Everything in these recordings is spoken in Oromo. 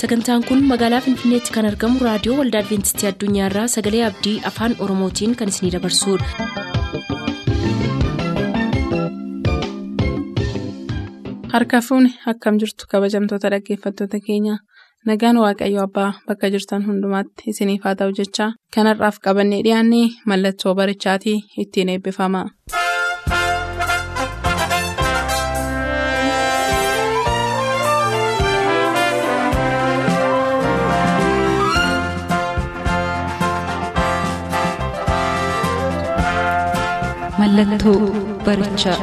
sagantaan kun magaalaa finfinneetti kan argamu raadiyoo waldaa adventistii addunyaarraa sagalee abdii afaan oromootiin kan isinidabarsudha. harka fuuni akkam jirtu kabajamtoota dhaggeeffattoota keenya nagaan waaqayyo abbaa bakka jirtan hundumaatti isiniif haa ta'u jechaa kanarraaf qabannee dhiyaanne mallattoo barichaatii ittiin eebbifama. Mallattoo barichaa.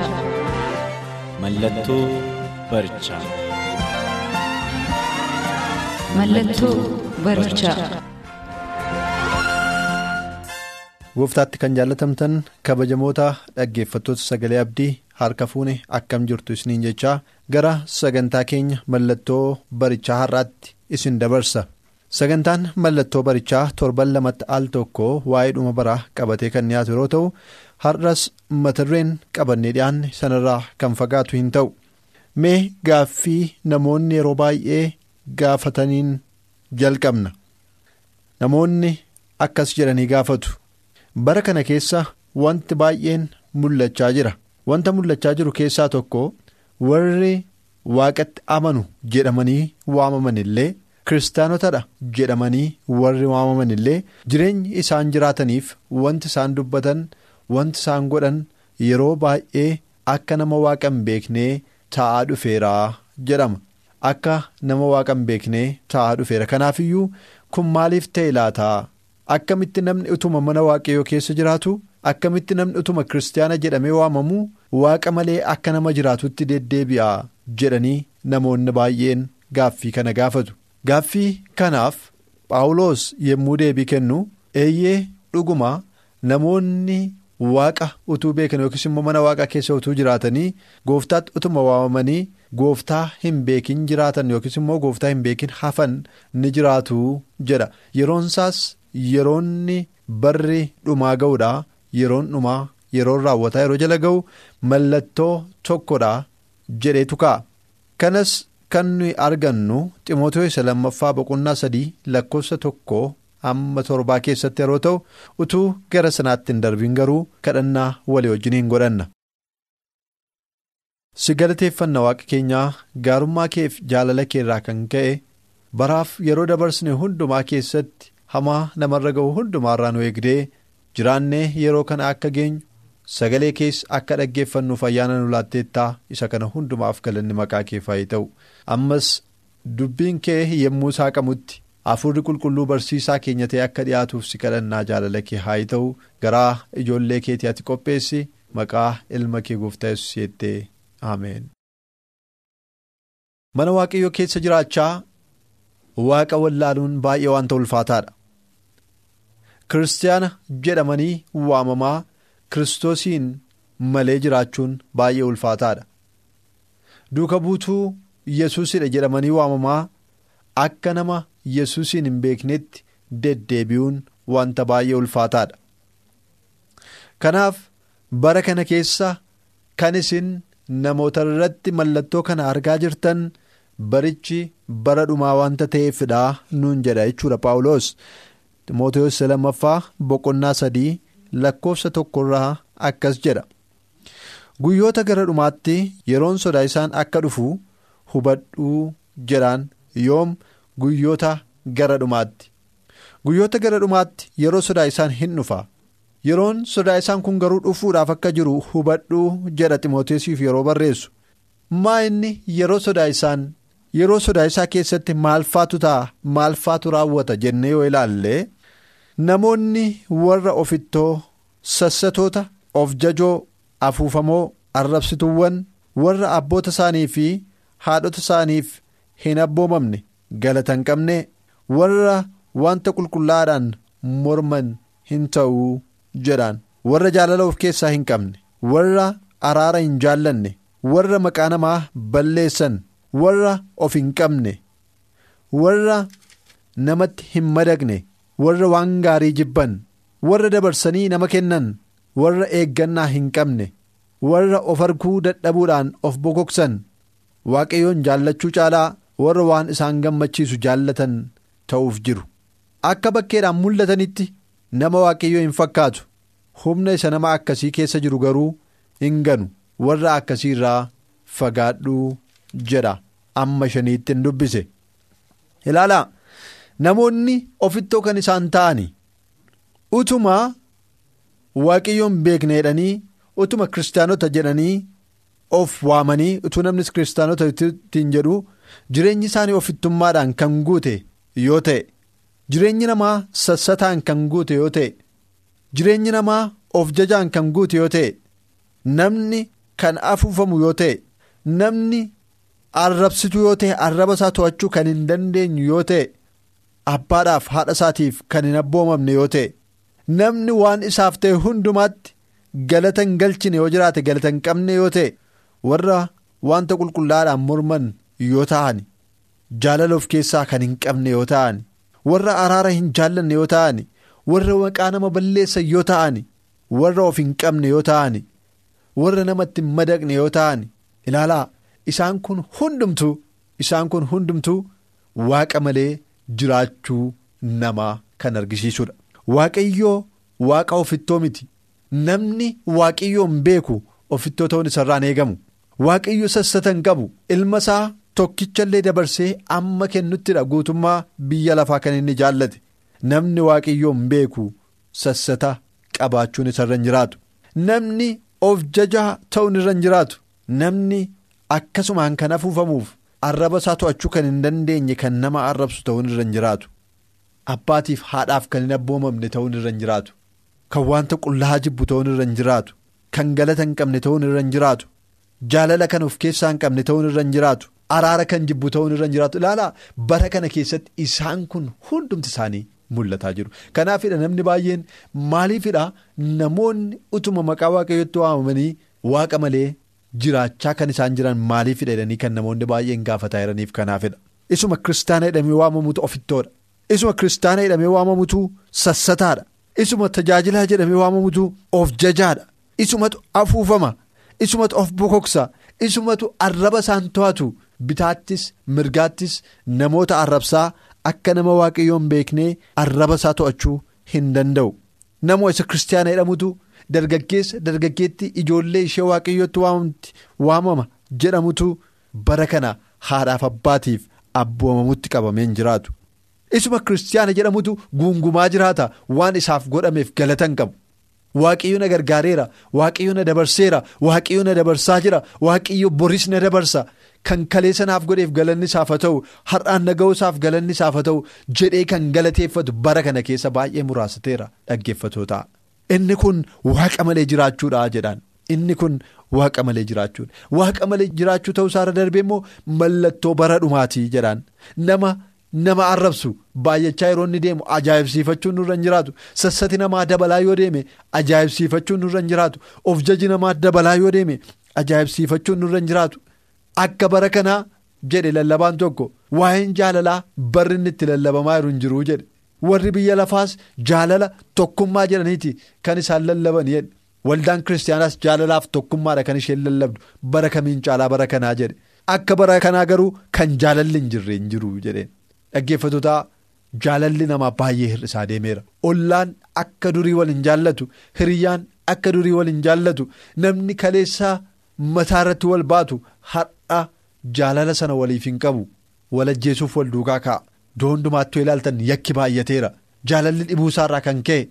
Mallattoo barichaa. Mallattoo barichaa. Gooftaatti kan jaallatamtan kabajamoota dhaggeeffattoota sagalee abdii harka fuune akkam jirtu isiniin jechaa gara sagantaa keenya mallattoo barichaa har'aatti isin dabarsa. Sagantaan mallattoo barichaa torban lamatti al tokko waa'ee dhuma baraa qabatee kan dhiyaatu yeroo ta'u har'as mata dureen qabannee dhiyaanne sanarraa kan fagaatu hin ta'u. Mee gaaffii namoonni yeroo baay'ee gaafataniin jalqabna. Namoonni akkas jedhanii gaafatu. Bara kana keessa wanti baay'een mul'achaa jira. Wanta mul'achaa jiru keessaa tokko warri waaqatti amanu jedhamanii waamaman illee kiristaanotadha jedhamanii warri waamaman illee jireenyi isaan jiraataniif wanti isaan dubbatan wanti isaan godhan yeroo baay'ee akka nama waaqa hin beeknee taa'aa dhufeeraa jedhama. Akka nama waaqa hin beeknee taa'aa dhufeera. Kanaafiyyuu kun maaliif ta'e laataa? Akkamitti namni utuma mana waaqayyoo keessa jiraatu akkamitti namni utuma kiristaana jedhamee waamamu waaqa malee akka nama jiraatutti deddeebi'a jedhanii namoonni baay'een gaaffii kana gaafatu. Gaaffii kanaaf Phaawulos yommuu deebii kennu eeyyee dhuguma namoonni waaqa utuu beekan yookiis immoo mana waaqaa keessa utuu jiraatanii gooftaatti utuma waamamanii gooftaa hin beekin jiraatan yookiis immoo gooftaa hin beekin hafan ni jiraatu jedha. Yeroon isaas yeroonni barri dhumaa ga'uudha. Yeroon dhumaa yeroon raawwataa yeroo jala ga'u mallattoo tokkodha jedheetu ka'a. Kanas kan nuyi argannu ximootoo isa lammaffaa boqonnaa sadii lakkoofsa tokko hamma torbaa keessatti yeroo ta'u utuu gara sanaatti hin darbiin garuu kadhannaa walii wajjiniin godhanna. si galateeffanna waaqa keenyaa gaarummaa keef jaalala keerraa kan ka'e baraaf yeroo dabarsine hundumaa keessatti hamaa namarra ga'u hundumaarraa nu eegdee jiraannee yeroo kana akka geenyu sagalee keessa akka dhaggeeffannuuf ayyaana nu laatteettaa isa kana hundumaaf galanni maqaa keef haa ta'u ammas dubbiin kee yommuu saaqamutti hafuurri qulqulluu barsiisaa keenya ta'e akka dhiyaatuuf si kadhannaa jaalala kee haa ta'u garaa ijoollee keetii ati qopheessi maqaa ilma kee gooftaa yesuus jettee ameen. mana waaqayyoo keessa jiraachaa waaqa wallaaluun baay'ee wanta ulfaataadha. kiristaana jedhamanii waamamaa kiristoosiin malee jiraachuun baay'ee ulfaataadha. duuka buutuu yesuusidha jedhamanii waamamaa akka nama yesuusiin hin beeknetti deddeebi'uun wanta baay'ee ulfaataadha. kanaaf bara kana keessa kan isin namoota irratti mallattoo kana argaa jirtan barichi bara dhumaa wanta ta'eefidha nuun jedha jechuudha paawuloos. Timooteewwan lammaffaa boqonnaa sadii lakkoofsa tokkorraa akkas jedha. Guyyoota gara dhumaatti yeroon sodaachisaan akka dhufu hubadhuu jedhaan yoom guyyoota gara dhumaatti. Guyyoota gara dhumaatti yeroo sodaachisaan hin dhufa. Yeroon sodaachisaan kun garuu dhufuudhaaf akka jiru hubadhuu jedha Timooteesiif yeroo barreessu. Maa inni yeroo sodaachisaan yeroo sodaachisaa keessatti maalfaatu ta'a maalfaatu raawwata jennee yoo ilaalle. Namoonni warra ofittoo sassatoota of jajoo afuufamoo arrabsituuwwan warra abboota isaanii fi haadhota isaaniif hin abboomamne galata hin qabne warra wanta qulqullaa'aadhaan morman hin ta'uu jedhaan warra jaalala of keessaa hin qabne warra araara hin jaallanne warra maqaa namaa balleessan warra of hin qabne warra namatti hin madaqne. warra waan gaarii jibban warra dabarsanii nama kennan warra eeggannaa hin qabne warra of arguu dadhabuudhaan of bokoksan waaqayyoon jaallachuu caalaa warra waan isaan gammachiisu jaallatan ta'uuf jiru. Akka bakkeedhaan mul'atanitti nama waaqayyoo hin fakkaatu. Humna isa nama akkasii keessa jiru garuu hin ganu. Warra akkasii irraa fagaadhuu jedha. Amma shaniitti hin dubbise. Ilaalaa namoonni ofittoo kan isaan ta'ani utuma waaqayyoon beekna jedhanii utuma kiristaanota jedhanii of waamanii utuu namnis kiristaanota ittiin jedhu jireenyi isaanii ofittummaadhaan kan guute yoo ta'e jireenyi namaa sassataan kan guute yoo ta'e jireenyi namaa of jajaan kan guute yoo ta'e namni kan afuufamu yoo ta'e namni arrabsituu yoo ta'e arraba isaa to'achuu kan hin dandeenyu yoo ta'e abbaadhaaf haadha isaatiif kan hin abboomamne yoo ta'e namni waan isaaf ta'e hundumaatti galata hin galchine yoo jiraate galata hin qabne yoo ta'e warra wanta qulqullaadhaan morman yoo ta'an jaalala of keessaa kan hin qabne yoo ta'an warra araara hin jaallanne yoo ta'an warra maqaa nama balleessan yoo ta'an warra of hin qabne yoo ta'an warra namatti hin madaqne yoo ta'an ilaalaa isaan kun hundumtuu isaan kun hundumtuu waaqa malee jiraachuu namaa kan argisiisudha. Waaqayyoo waaqa ofittoo miti. Namni waaqayyoon beeku ofittoo ta'uun isarraan eegamu. Waaqayyo sassata hin qabu. Ilma isaa tokkichallee dabarsee amma kennuttidha guutummaa biyya lafaa kan inni jaallate. Namni waaqayyoon beeku sassata qabaachuun isarra hin jiraatu. Namni of jajaa ta'uun irra hin jiraatu. Namni akkasumaan kan afuufamuuf arraba isaa to'achuu kan hin dandeenye kan nama arrabsu ta'uun irra hin jiraatu. Abbaatiif haadhaaf kan hin abboomamne ta'uun irra hin jiraatu. Kan wanta qullaa jibbu ta'uun irra hin jiraatu. Kan galata hin qabne ta'uun irra hin jiraatu. Jaalala kan of keessaa hin qabne ta'uun irra hin jiraatu araara kan jibbu ta'uun irra jiraatu ilaalaa bara kana keessatti isaan kun hundumti isaanii mul'ataa jiru kanaafidha namni baay'een maaliifidha namoonni utuma maqaa waaqayyootti waamamanii waaqa malee jiraachaa kan isaan jiran maaliifidha jedhanii kan namoonni baay'een gaafataa jiraniif kanaafidha isuma kiristaana jedhamee waamamutu ofittoodha. Isuma kiristaana jedhamee waamamutu sassataadha. Isuma tajaajilaa jedhamee waamamutu of jajaadha. Isumatu afuufama. Isumatu of bokoksa. Isumatu arraba isaan to'atu. Bitaattis mirgaattis namoota arrabsaa akka nama waaqayyoon beeknee arraba isaa to'achuu hin danda'u. Namoo isa kiristaana jedhamutu dargaggeessa dargaggeetti ijoollee ishee waaqayyootti waamama jedhamutu bara kana haadhaaf abbaatiif abboomamutti qabamee hin jiraatu. Isuma kiristaana jedhamutu guungumaa jiraata waan isaaf godhameef galata hin qabu. Waaqayyo na gargaareera, waaqayyo na dabarseera, waaqayyo na dabarsaa jira, waaqayyo boris na dabarsa. Kan kaleessa naaf godheef galanni isaaf haa ta'u, har'aan na ga'uusaaf galanni isaaf haa ta'u jedhee kan galateeffatu bara kana keessa baay'ee muraasateera dhaggeeffatoota. Inni kun waaqa malee jiraachuudha jedhaan. Inni kun waaqa malee jiraachuudha. Waaqa malee jiraachuu ta'uu isaarra darbee immoo mallattoo bara dhumaatii jedhaan. Nama. Nama arrabsu baay'achaa yeroo inni deemu ajaa'ibsiifachuun nurra hin jiraatu. Sassati namaa dabalaa yoo deeme ajaa'ibsiifachuun nurra hin jiraatu. Of jaji namaa dabalaa yoo deeme ajaa'ibsiifachuun nurra hin jiraatu. Akka bara kanaa jedhe lallabaan tokko waa'een jaalalaa barri inni itti lallabamaa jiru hin jiruu jedhe. Warri biyya lafaas jaalala tokkummaa jedhaniiti. Kan isaan lallaban jedhe. Waldaan kiristaanaas jaalalaaf tokkummaadha kan isheen lallabdu. Bara kamiin caalaa bara kanaa jedhe. Akka bara kanaa garuu kan jaalalli hin jirre hin jiru jedheen. Dhaggeeffatoota jaalalli namaa baay'ee hir'isaa deemeera. Ollaan akka durii wal hin jaallatu hiriyyaan akka durii wal hin jaallatu namni kaleessaa mataa irratti wal baatu har'a jaalala sana waliif hin qabu wal ajjeesuuf wal duukaa kaa'a. Iddoo hundumaatti ilaaltan yakki baay'ateera. Jaalalli dhibuusaarraa kan ka'e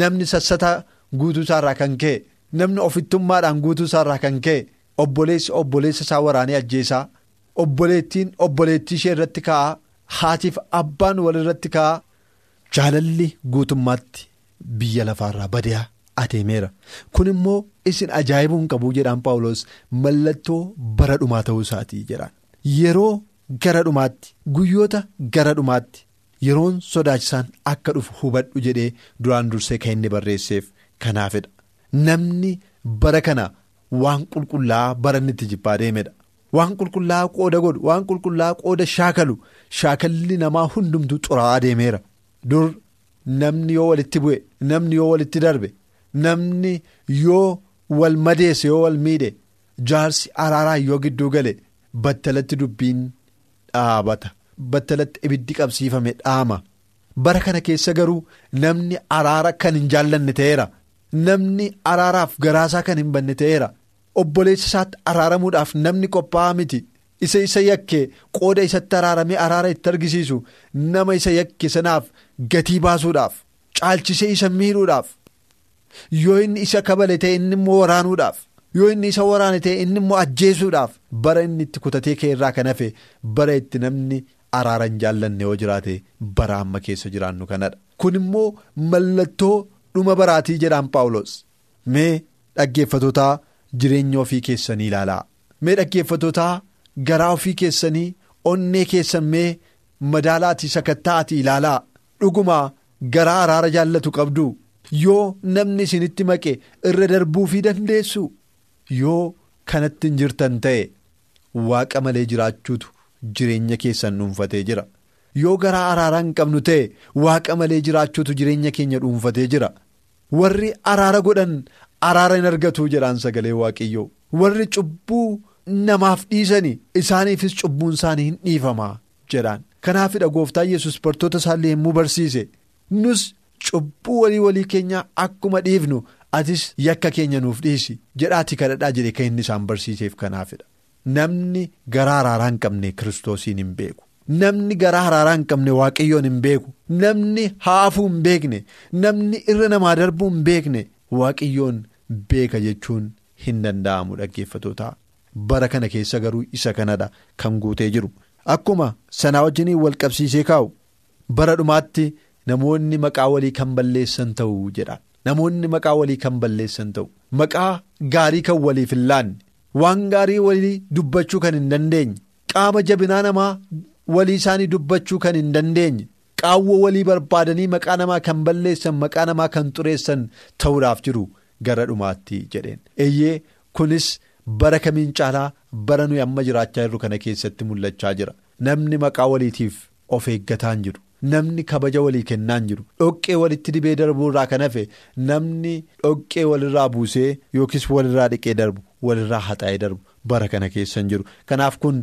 namni sassataa guutuusaarraa kan ka'e namni ofittummaadhaan guutuusaarraa kan ka'e obboleessi obboleessa isaa waraanee ajjeesaa obboleettiin obboleettii ishee irratti kaa'a. Haatiif abbaan walirratti ka'aa jaalalli guutummaatti biyya lafaarraa badaa adeemeera. Kun immoo isin ajaa'ibuu hin qabu jedhaan Paawulos mallattoo bara dhumaa ta'uu isaatii jedhaan. Yeroo gara dhumaatti guyyoota gara dhumaatti yeroon sodaachisaan akka dhufu hubadhu jedhee duraan dursee kan inni barreesseef kanaafidha. Namni bara kana waan qulqullaa'aa bara inni itti jibbaa deemedha. Waan qulqullaa'aa qooda godhu waan qulqullaa'aa qooda shaakalu shaakalli namaa hundumtuu xuraa'aa deemeera. Dur namni yoo walitti bu'e namni yoo walitti darbe namni yoo wal madeesse yoo wal miidhe jaarsi araaraa yoo gidduu gale battalatti dubbiin dhaabata. Battalatti ibiddi qabsiifame dhaama. Bara kana keessa garuu namni araara kan hin jaallanne ta'eera. Namni araaraaf garaasaa kan hin banne ta'eera obboleessa isaatti araaramuudhaaf namni qophaa'aa miti isa isa yakke qooda isatti araaramee araara itti argisiisu nama isa yakke sanaaf gatii baasuudhaaf caalchisee isa miidhuudhaaf yoo inni isa kabale ta'e inni immoo waraanuudhaaf. yoo inni isa waraane ta'e inni immoo ajjeesuudhaaf bara inni itti kutatee kee irraa kan hafe bara itti namni araara hin jaallanne yoo jiraate bara amma keessa jiraannu kanadha. Kun immoo mallattoo dhuma baraatii jedhaan Paawulos. Mee dhaggeeffatootaa jireenya ofii keessanii ilaalaa. Mee dhaggeeffatootaa garaa ofii keessanii onnee keessan mee madaalaatii sakatta'aatii ilaalaa. Dhugumaa garaa araara jaallatu qabdu. Yoo namni isinitti maqe irra darbuufii dandeessu. yoo kanatti hin jirtan ta'e waaqa malee jiraachuutu jireenya keessan dhuunfatee jira yoo garaa araaraa hin qabnu ta'e waaqa malee jiraachuutu jireenya keenya dhuunfatee jira warri araara godhan araara hin argatu jedhaan sagalee waaqiyyoo warri cubbuu namaaf dhiisani isaaniifis cubbuun isaanii hin dhiifamaa jedhaan kanaafidha gooftaa yesus bartoota isaallee yommuu barsiise nus cubbuu walii walii keenyaa akkuma dhiifnu. atis yakka keenya nuuf dhiisi jedhaati kadhadhaa jedhe kan inni isaan barsiiseef kanaafidha. Namni garaa araaraa hin qabne kiristoosiin hin beeku. Namni garaa araaraa hin qabne waaqayyoon hin beeku. Namni haafuu hin beekne. Namni irra namaa darbuu hin beekne. Waaqayyoon beeka jechuun hin danda'amu dhaggeeffatootaa. Bara kana keessa garuu isa kanadha kan guutee jiru. Akkuma sanaa wajjiniin wal qabsiisee kaa'u. Bara dhumaatti namoonni maqaa walii kan balleessan ta'u jedha. Namoonni maqaa walii kan balleessan ta'u maqaa gaarii kan waliif hin laanne waan gaarii walii dubbachuu kan hin dandeenye qaama jabinaa namaa walii isaanii dubbachuu kan hin dandeenye qaawwa walii barbaadanii maqaa namaa kan balleessan maqaa namaa kan xureessan ta'uudhaaf jiru gara dhumaatti jedheen eeyyee kunis bara kamiin caalaa bara nuyi amma jiraachaa jirru kana keessatti mul'achaa jira namni maqaa waliitiif of eeggataa hin jiru. Namni kabaja walii kennaa hin jiru dhoqqee walitti dibee darbuu irraa kan hafe namni dhoqqee walirraa buusee yookiis walirraa dhiqee darbu walirraa haxaa'ee darbu bara kana keessa hin jiru kanaaf kun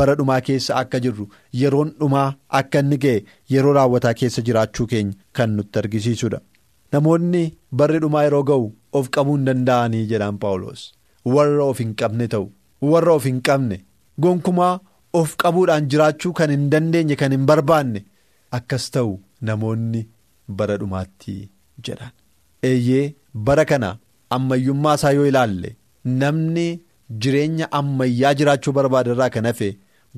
bara dhumaa keessa akka jirru yeroon dhumaa akka inni ga'e yeroo raawwataa keessa jiraachuu keenya kan nutti argisiisudha. Namoonni barri dhumaa yeroo ga'u of qabuu hin danda'anii jedhaan Paawulos. Warra of hin qabne ta'u warra of hin qabne. Gonkumaa of qabuudhaan jiraachuu kan hin dandeenye kan hin barbaanne. Akkas ta'u namoonni bara dhumaatti jedhan. Eeyyee bara kana ammayyummaa isaa yoo ilaalle namni jireenya ammayyaa jiraachuu barbaada irraa kan hafe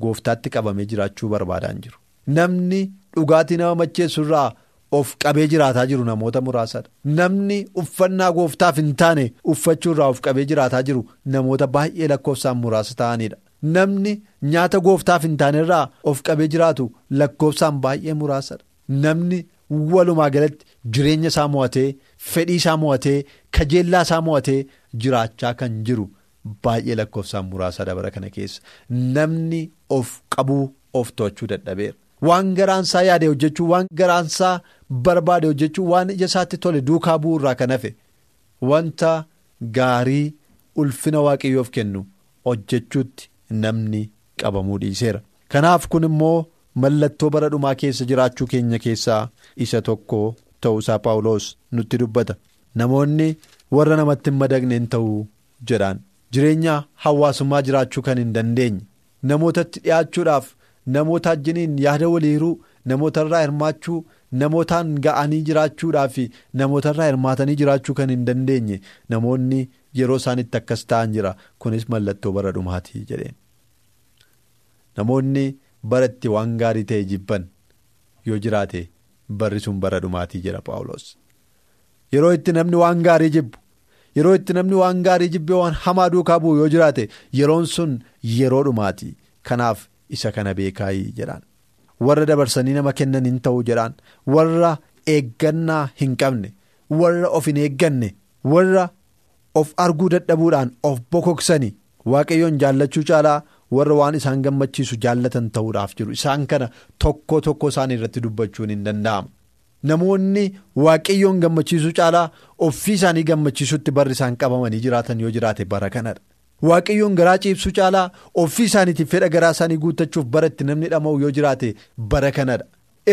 gooftaatti qabamee jiraachuu barbaadaan jiru. Namni dhugaatii nama macheessu irraa of qabee jiraataa jiru namoota muraasadha namni uffannaa gooftaaf hin taane uffachuu irraa of qabee jiraataa jiru namoota baay'ee lakkoofsaan muraasa ta'anidha. Namni nyaata gooftaaf hin taane irraa of qabee jiraatu lakkoofsaan baay'ee muraasadha. Namni walumaa galatti jireenya isaa mo'atee fedhii isaa mo'atee kajeellaa isaa mo'atee jiraachaa kan jiru baay'ee lakkoofsaan muraasadha bara kana keessa. Namni of qabuu of to'achuu dadhabeera. Waan garaansaa yaade hojjechuu waan garaansaa barbaade hojjechuu waan ija isaatti tole duukaa bu'uu irraa kan hafe wanta gaarii ulfina waaqayyoof kennu hojjechuutti. Namni qabamuu dhiiseera. Kanaaf kun immoo mallattoo bara dhumaa keessa jiraachuu keenya keessaa isa tokko ta'uusaa Paawulos nutti dubbata. Namoonni warra namatti hin madagne hin ta'uu jedhaan jireenya hawaasummaa jiraachuu kan hin dandeenye namootatti dhiyaachuudhaaf namoota wajjiniin yaada waliiruu namootarraa hirmaachuu namootaan ga'anii jiraachuudhaaf namootarraa hirmaatanii jiraachuu kan hin dandeenye namoonni. Yeroo isaan itti akkas ta'an jira kunis mallattoo bara dhumaati jedheen namoonni bara itti waan gaarii ta'e jibban yoo jiraate barri sun bara dhumaatii jedha Paawulos. Yeroo itti namni waan gaarii jibbu yeroo itti namni waan gaarii jibbee waan hamaa duukaa bu'u yoo jiraate yeroon sun yeroo dhumaati kanaaf isa kana beekaayii jedhaan warra dabarsanii nama kennan hin ta'u jedhaan warra eeggannaa hin qabne warra of hin eegganne warra. of arguu dadhabuudhaan of bokoksanii waaqayyoon jaallachuu caalaa warra waan isaan gammachiisu jaallatan ta'uudhaaf jiru isaan kana tokko tokko isaan irratti dubbachuun hin danda'amu. Namoonni waaqayyoon gammachiisuu caalaa ofii isaanii gammachiisutti barri isaan qabamanii jiraatan yoo jiraate bara kanadha. Waaqayyoon garaa ciibsuu caalaa ofii isaaniitiif fedha garaa isaanii guuttachuuf bara itti namni dhama'u yoo jiraate bara kanadha.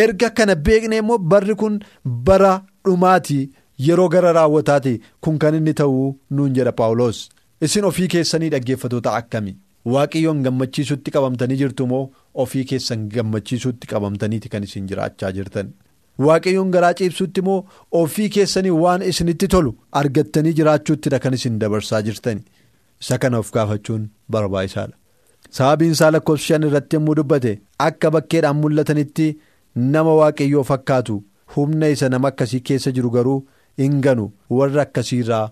erga kana beekne immoo barri kun bara dhumaati yeroo gara raawwataati kun kan inni ta'uu nuun jedha paawuloos isin ofii keessanii dhaggeeffatoota akkami waaqayyoon gammachiisutti qabamtanii jirtu moo ofii keessan gammachiisutti qabamtaniiti kan isin jiraachaa jirtan. waaqayyoon garaa ciibsutti immoo ofii keessanii waan isinitti tolu argattanii jiraachuuttidha kan isin dabarsaa jirtani isa kana of gaafachuun barbaachisaadha. sababiin isaa lakkoofsa shan irratti yommuu dubbate akka bakkeedhaan mul'atanitti nama waaqayyoo fakkaatu humna isa nama akkasii keessa jiru garuu hin ganu warra akkasiirraa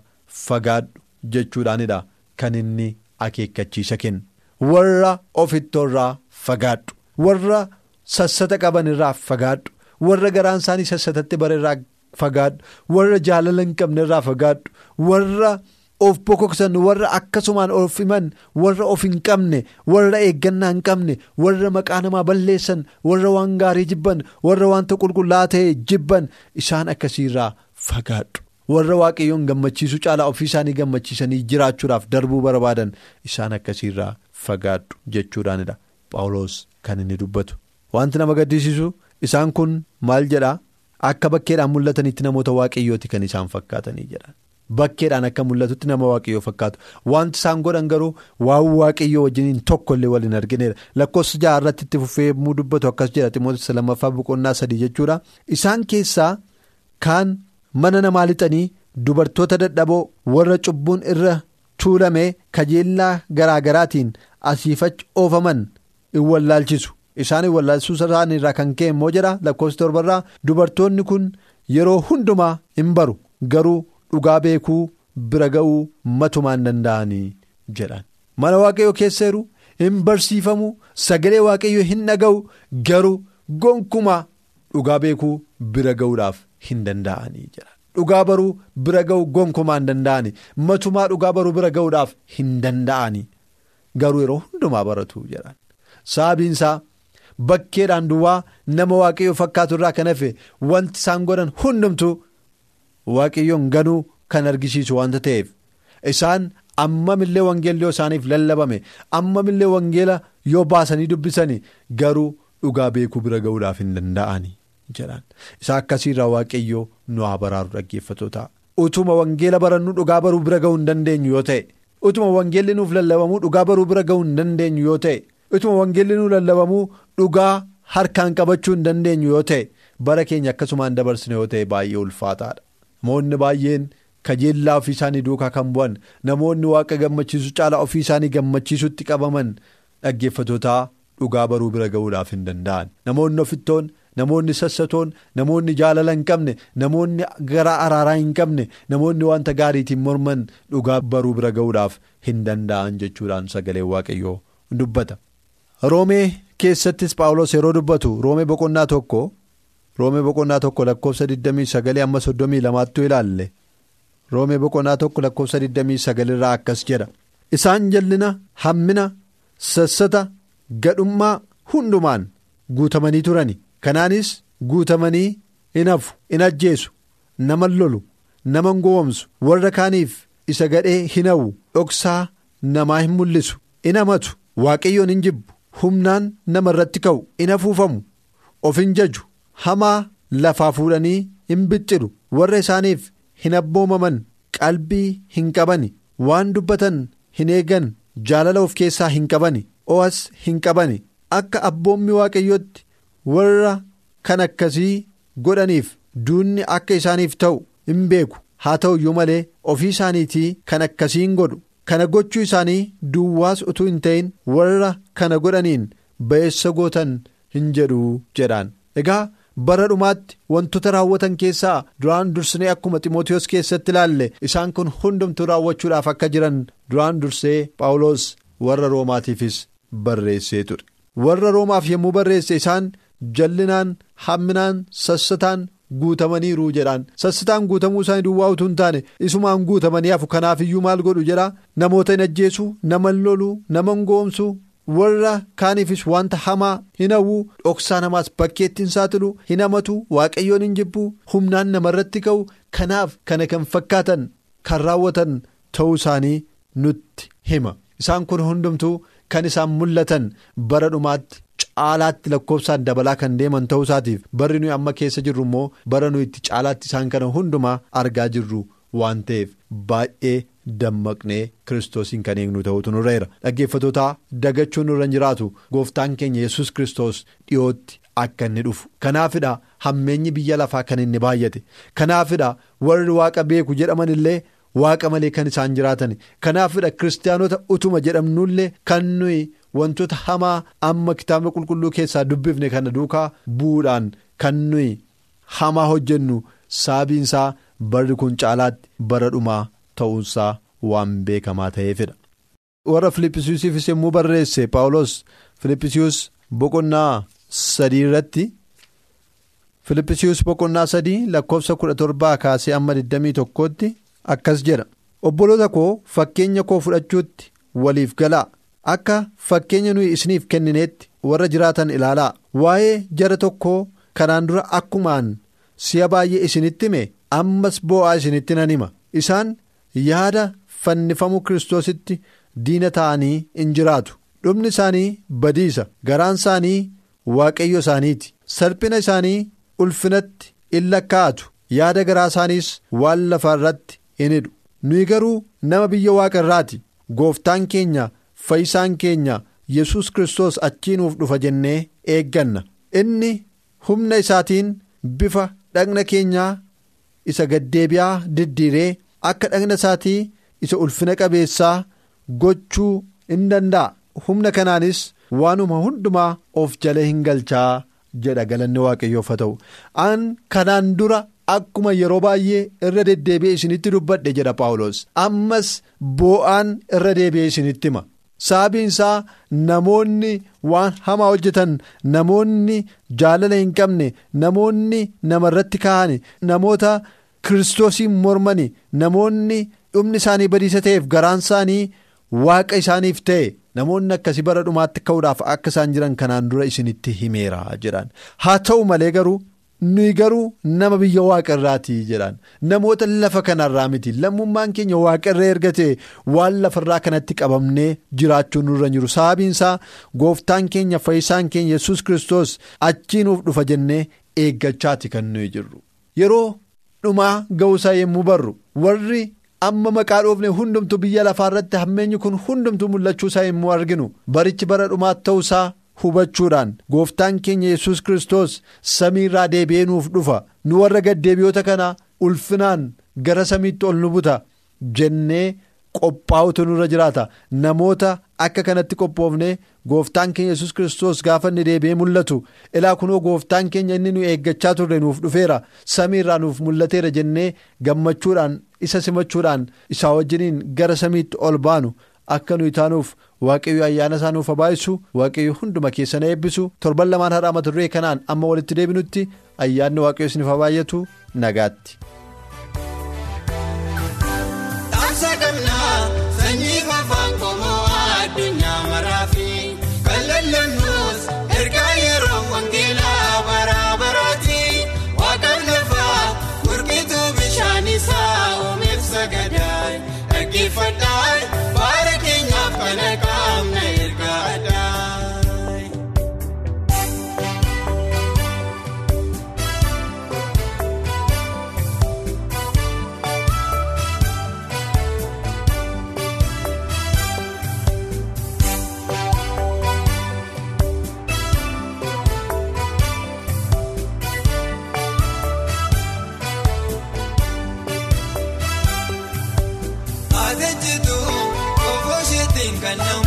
fagaadhu jechuudhaanidha kan inni akeekkachiisa kennu warra ofittoorraa fagaadhu warra sassata qaban irraa fagaadhu. warra garaan isaanii sassatatti bara irraa fagaadhu warra jaalala hin qabne irraa fagaadhu warra of bokoksan warra akkasumaan of himan warra of hin qabne warra eeggannaa hin qabne warra maqaa namaa balleessan warra waan gaarii jibban warra wanta qulqullaa'aa ta'e jibban isaan akkasiirraa fagaadhu. Warra waaqayyoon gammachiisuu caalaa ofii isaanii gammachiisanii jiraachuudhaaf darbuu barbaadan isaan akkasiirraa fagaadhu jechuudhaanidha. Paawuloos kan inni dubbatu. Wanti nama gaddisiisu. Isaan kun maal jedhaa akka bakkeedhaan mul'atanitti namoota waaqayyooti kan isaan fakkaatanii jedhan bakkeedhaan akka mul'atutti nama waaqayyoo fakkaatu. Wanti isaan godhan garuu waan waaqayyoo wajjiniin tokkollee waliin argineera. Lakkoofsa jaha irratti itti fufee yommuu dubbatu akkas jedha ximoota lammaffaa boqonnaa sadii jechuudha. Isaan keessaa kaan mana namaa lixanii dubartoota dadhaboo warra cubbuun irra tuulame kajeellaa garaagaraatiin asiifachi oofaman in wallaalchisu. Isaan wallaalsuu isaanii irraa kan ka'e immoo jedha lakkoofsa torbarraa dubartoonni kun yeroo hundumaa hin baru. Garuu dhugaa beekuu bira ga'uu matumaan danda'anii jedhan. Mana waaqayyoo keessa jiru hin barsiifamu sagalee waaqayyoo hin dhaga'u garuu gonkumaa dhugaa beekuu bira ga'uudhaaf hin danda'anii jedha. Dhugaa baruu bira ga'uu gonkumaa hin danda'ani matumaa dhugaa baruu bira ga'uudhaaf hin danda'ani garuu yeroo hundumaa baratu jedhan. Sababiinsaa. Bakkeedhaan duwwaa nama waaqayyoo fakkaatu irraa kan hafe wanti isaan godhan hundumtu waaqayyoon ganuu kan argisiisu wanta ta'eef isaan ammamillee wangeelli yoo isaaniif lallabame ammamillee wangeela yoo baasanii dubbisanii garuu dhugaa beekuu bira ga'uudhaaf hin danda'ani jedhan. Isa akkasiirraa waaqayyoo nu haa baraaru dhaggeeffatoota utuma wangeela barannu dhugaa baruu bira ga'uu hin dandeenyu yoo ta'e utuma wangeelli nuuf lallabamuu dhugaa baruu bira ga'uu hin dandeenyu yoo ta'e. utuma wangeelli nu lallabamuu dhugaa harkaan qabachuu hin dandeenyu yoo ta'e bara keenya akkasumaan dabarsine yoo ta'e baay'ee ulfaataadha namoonni baay'een kajeellaa ofii isaanii duukaa kan bu'an namoonni waaqa gammachiisu caalaa ofii isaanii gammachiisutti qabaman dhaggeeffatootaa dhugaa baruu bira ga'uudhaaf hin danda'an namoonni ofittoon namoonni sassatoon namoonni jaalala hin qabne namoonni garaa araaraa hin qabne namoonni wanta gaariitiin morman dhugaa baruu bira ga'uudhaaf hin danda'an jechuudhaan sagalee waaqayyoo dubbata. roomee keessattis paawulos yeroo dubbatu roomee boqonnaa tokko roomee boqonnaa tokko lakkoofsa 29 amma 32 ilaalle roomee boqonnaa tokko lakkoofsa 29 irraa akkas jedha isaan jallina hammina sassata gadhummaa hundumaan guutamanii turani kanaanis guutamanii in hafu in ajjeesu nama lolu nama gowwomsu warra kaaniif isa gadhee hin hawwu dhoksaa namaa hin mul'isu in hamatu waaqayyoon hin jibbu. humnaan nama irratti ka'u in afuufamu of hin jaju hamaa lafaa fuudhanii hin bixxiru warra isaaniif hin abboomaman qalbii hin qabani. Waan dubbatan hin eegan jaalala of keessaa hin qabani. O'as hin qabani. Akka abboommi waaqayyootti warra kan akkasii godhaniif duunni akka isaaniif ta'u hin beeku. Haa ta'u iyyuu malee ofii isaaniitii kan akkasii hin godhu. kana gochuu isaanii duwwaas utuu hin ta'in warra kana godhaniin ba'eessa gootan hin jedhu jedhaan. Egaa bara dhumaatti wantoota raawwatan keessaa duraan dursinee akkuma ximootiyoos keessatti ilaalle isaan kun hundumtuu raawwachuudhaaf akka jiran duraan dursee paawuloos warra roomaatiifis barreessee ture warra roomaaf yommuu barreesse isaan jallinaan hamminaan sassataan. guutamaniiru jedhaan sassitaan guutamuu isaanii duwwaa utuu hin taane isumaan guutamanii hafu kanaaf iyyuu maal godhu jedhaa namoota hin ajjeesu nama hin lolu nama hin goomsu warra kaaniifis wanta hamaa hin hawwu dhoksaa namaas bakkeetti hin saaxilu hin hamatu waaqayyoon hin jibbu humnaan namarratti ka'u kanaaf kana kan fakkaatan kan raawwatan ta'uu isaanii nutti hima. Isaan kun hundumtuu kan isaan mul'atan bara dhumaatti caalaatti lakkoofsaan dabalaa kan deeman ta'uu isaatiif. Barri nuyi amma keessa jirru immoo bara nuyi itti caalaatti isaan kana hundumaa argaa jirru waan ta'eef baay'ee dammaqnee kiristoosiin kan eegnu ta'utu nurra jira dhaggeeffatootaa dagachuun nurra jiraatu gooftaan keenya yesus kiristoos dhiyootti akka inni dhufu kanaafidha hammeenyi biyya lafaa kan inni baay'ate kanaafidha warri waaqa beeku jedhaman illee waaqa malee kan isaan jiraatan kanaafidha kiristaanota utuma jedhamnullee kan nuyi wantoota hamaa amma kitaaba qulqulluu keessaa dubbifne kana duukaa bu'uudhaan kan nuyi hamaa hojjennu sababiinsaa barri kun caalaatti bara dhumaa ta'uunsaa waan beekamaa ta'eefidha. warra filippisiisiifis yommuu barreesse paawulos filippisius boqonnaa sadii irratti filippisius boqonnaa sadii lakkoofsa kudha torbaa kaasee amma 21tti akkas jedha obboloota koo fakkeenya koo fudhachuutti waliif galaa. Akka fakkeenya nuyi isiniif kennineetti warra jiraatan ilaalaa. Waa'ee jara tokkoo kanaan dura akkumaan si'a baay'ee isinitti hime ammas boo'aa isinitti nan hima. Isaan yaada fannifamuu kiristoositti diina ta'anii in jiraatu. Dhumni isaanii badiisa. Garaan isaanii waaqayyo isaaniiti. Salphina isaanii ulfinatti in lakkaa'atu. Yaada garaa isaaniis waan lafa irratti in hidhu. Nuyi garuu nama biyya waaqa irraati. Gooftaan keenya fayyisaan keenya yesus kiristoos achii nuuf dhufa jennee eegganna. Inni humna isaatiin bifa dhagna keenyaa isa gaddeebi'aa diddiiree akka dhagna isaatii isa ulfina qabeessaa gochuu in danda'a. Humna kanaanis waanuma hundumaa of jala hin galchaa jedha galanni waaqayyoof haa ta'u. An kanaan dura akkuma yeroo baay'ee irra deddeebi'ee isinitti dubbadhe jedha paawulos ammas boo'aan irra deebi'ee isinitti hima. Sababiin isaa namoonni waan hamaa hojjetan namoonni jaalala hin qabne namoonni namarratti ka'an namoota kiristoosiin mormani namoonni dhumni isaanii badiisa ta'eef garaan isaanii waaqa isaaniif ta'e namoonni akkasii bara dhumaatti ka'uudhaaf akka isaan jiran kanaan dura isinitti himeera jedhan haa ta'u malee garuu nuyi garuu nama biyya waaqa irraatii jedhan namoota lafa kanarraa miti lammummaan keenya waaqa irra erga ta'e waan lafarraa kanatti qabamnee jiraachuun nurra jiru sababiin isaa gooftaan keenya fayyisaan keenya yesus kiristoos achii nuuf dhufa jennee eeggachaati kan nuyi jirru yeroo dhumaa ga'uusaa yommuu barru warri. amma maqaa dhoofne hundumtu biyya lafaa irratti hammeenyi kun hundumtu mul'achuu isaa yommuu arginu barichi bara dhumaa ta'uusaa hubachuudhaan gooftaan keenya yesus kiristoos samii irraa deebi'ee nuuf dhufa nu warra gaddeebi'oota kana ulfinaan gara samiitti ol nu buta jennee qophaa'utu nurra jiraata. Namoota akka kanatti qophoofne gooftaan keenya yesus kiristoos gaafa inni deebi'ee mul'atu ilaa kunoo gooftaan keenya inni nu eeggachaa turre nuuf dhufeera. Samii irraa nuuf mul'ateera jennee gammachuudhaan isa simachuudhaan isaa wajjiniin gara samiitti ol baanu. Akka nuyi taanuuf waaqayyo ayyaana isaa nuuf habaayisu waaqayyo hunduma keessan eebbisu torban lamaan haadha mata duree kanaan amma walitti deebinutti ayyaanni waaqayyo isiniif habaayyatu nagaatti. Kan nama.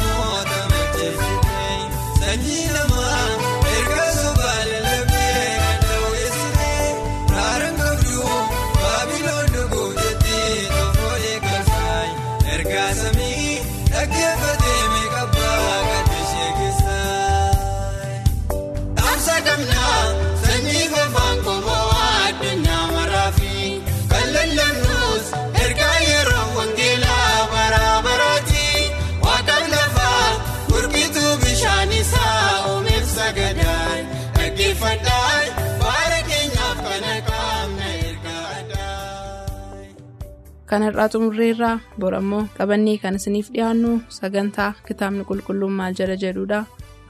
kanarraa xumurreerraa borammoo qabannee kan isiniif dhiyaannu sagantaa kitaabni qulqullummaa jala jedhudha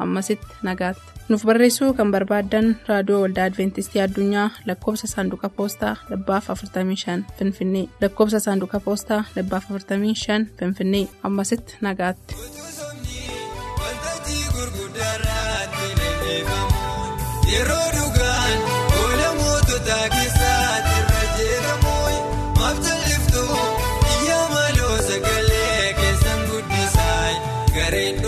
ammasitti nagaatti. nuuf barreessuu kan barbaaddan raadiyoo waldaa adventistii addunyaa lakkoobsa saanduqa poostaa 45 finfinnee lakkoobsa saanduqa poostaa 45 finfinnee ammasitti nagaatti. yeroo dhugaan booda mootota keessaa irra jedhamu. sagalee eh, keessan guddisaa gareen.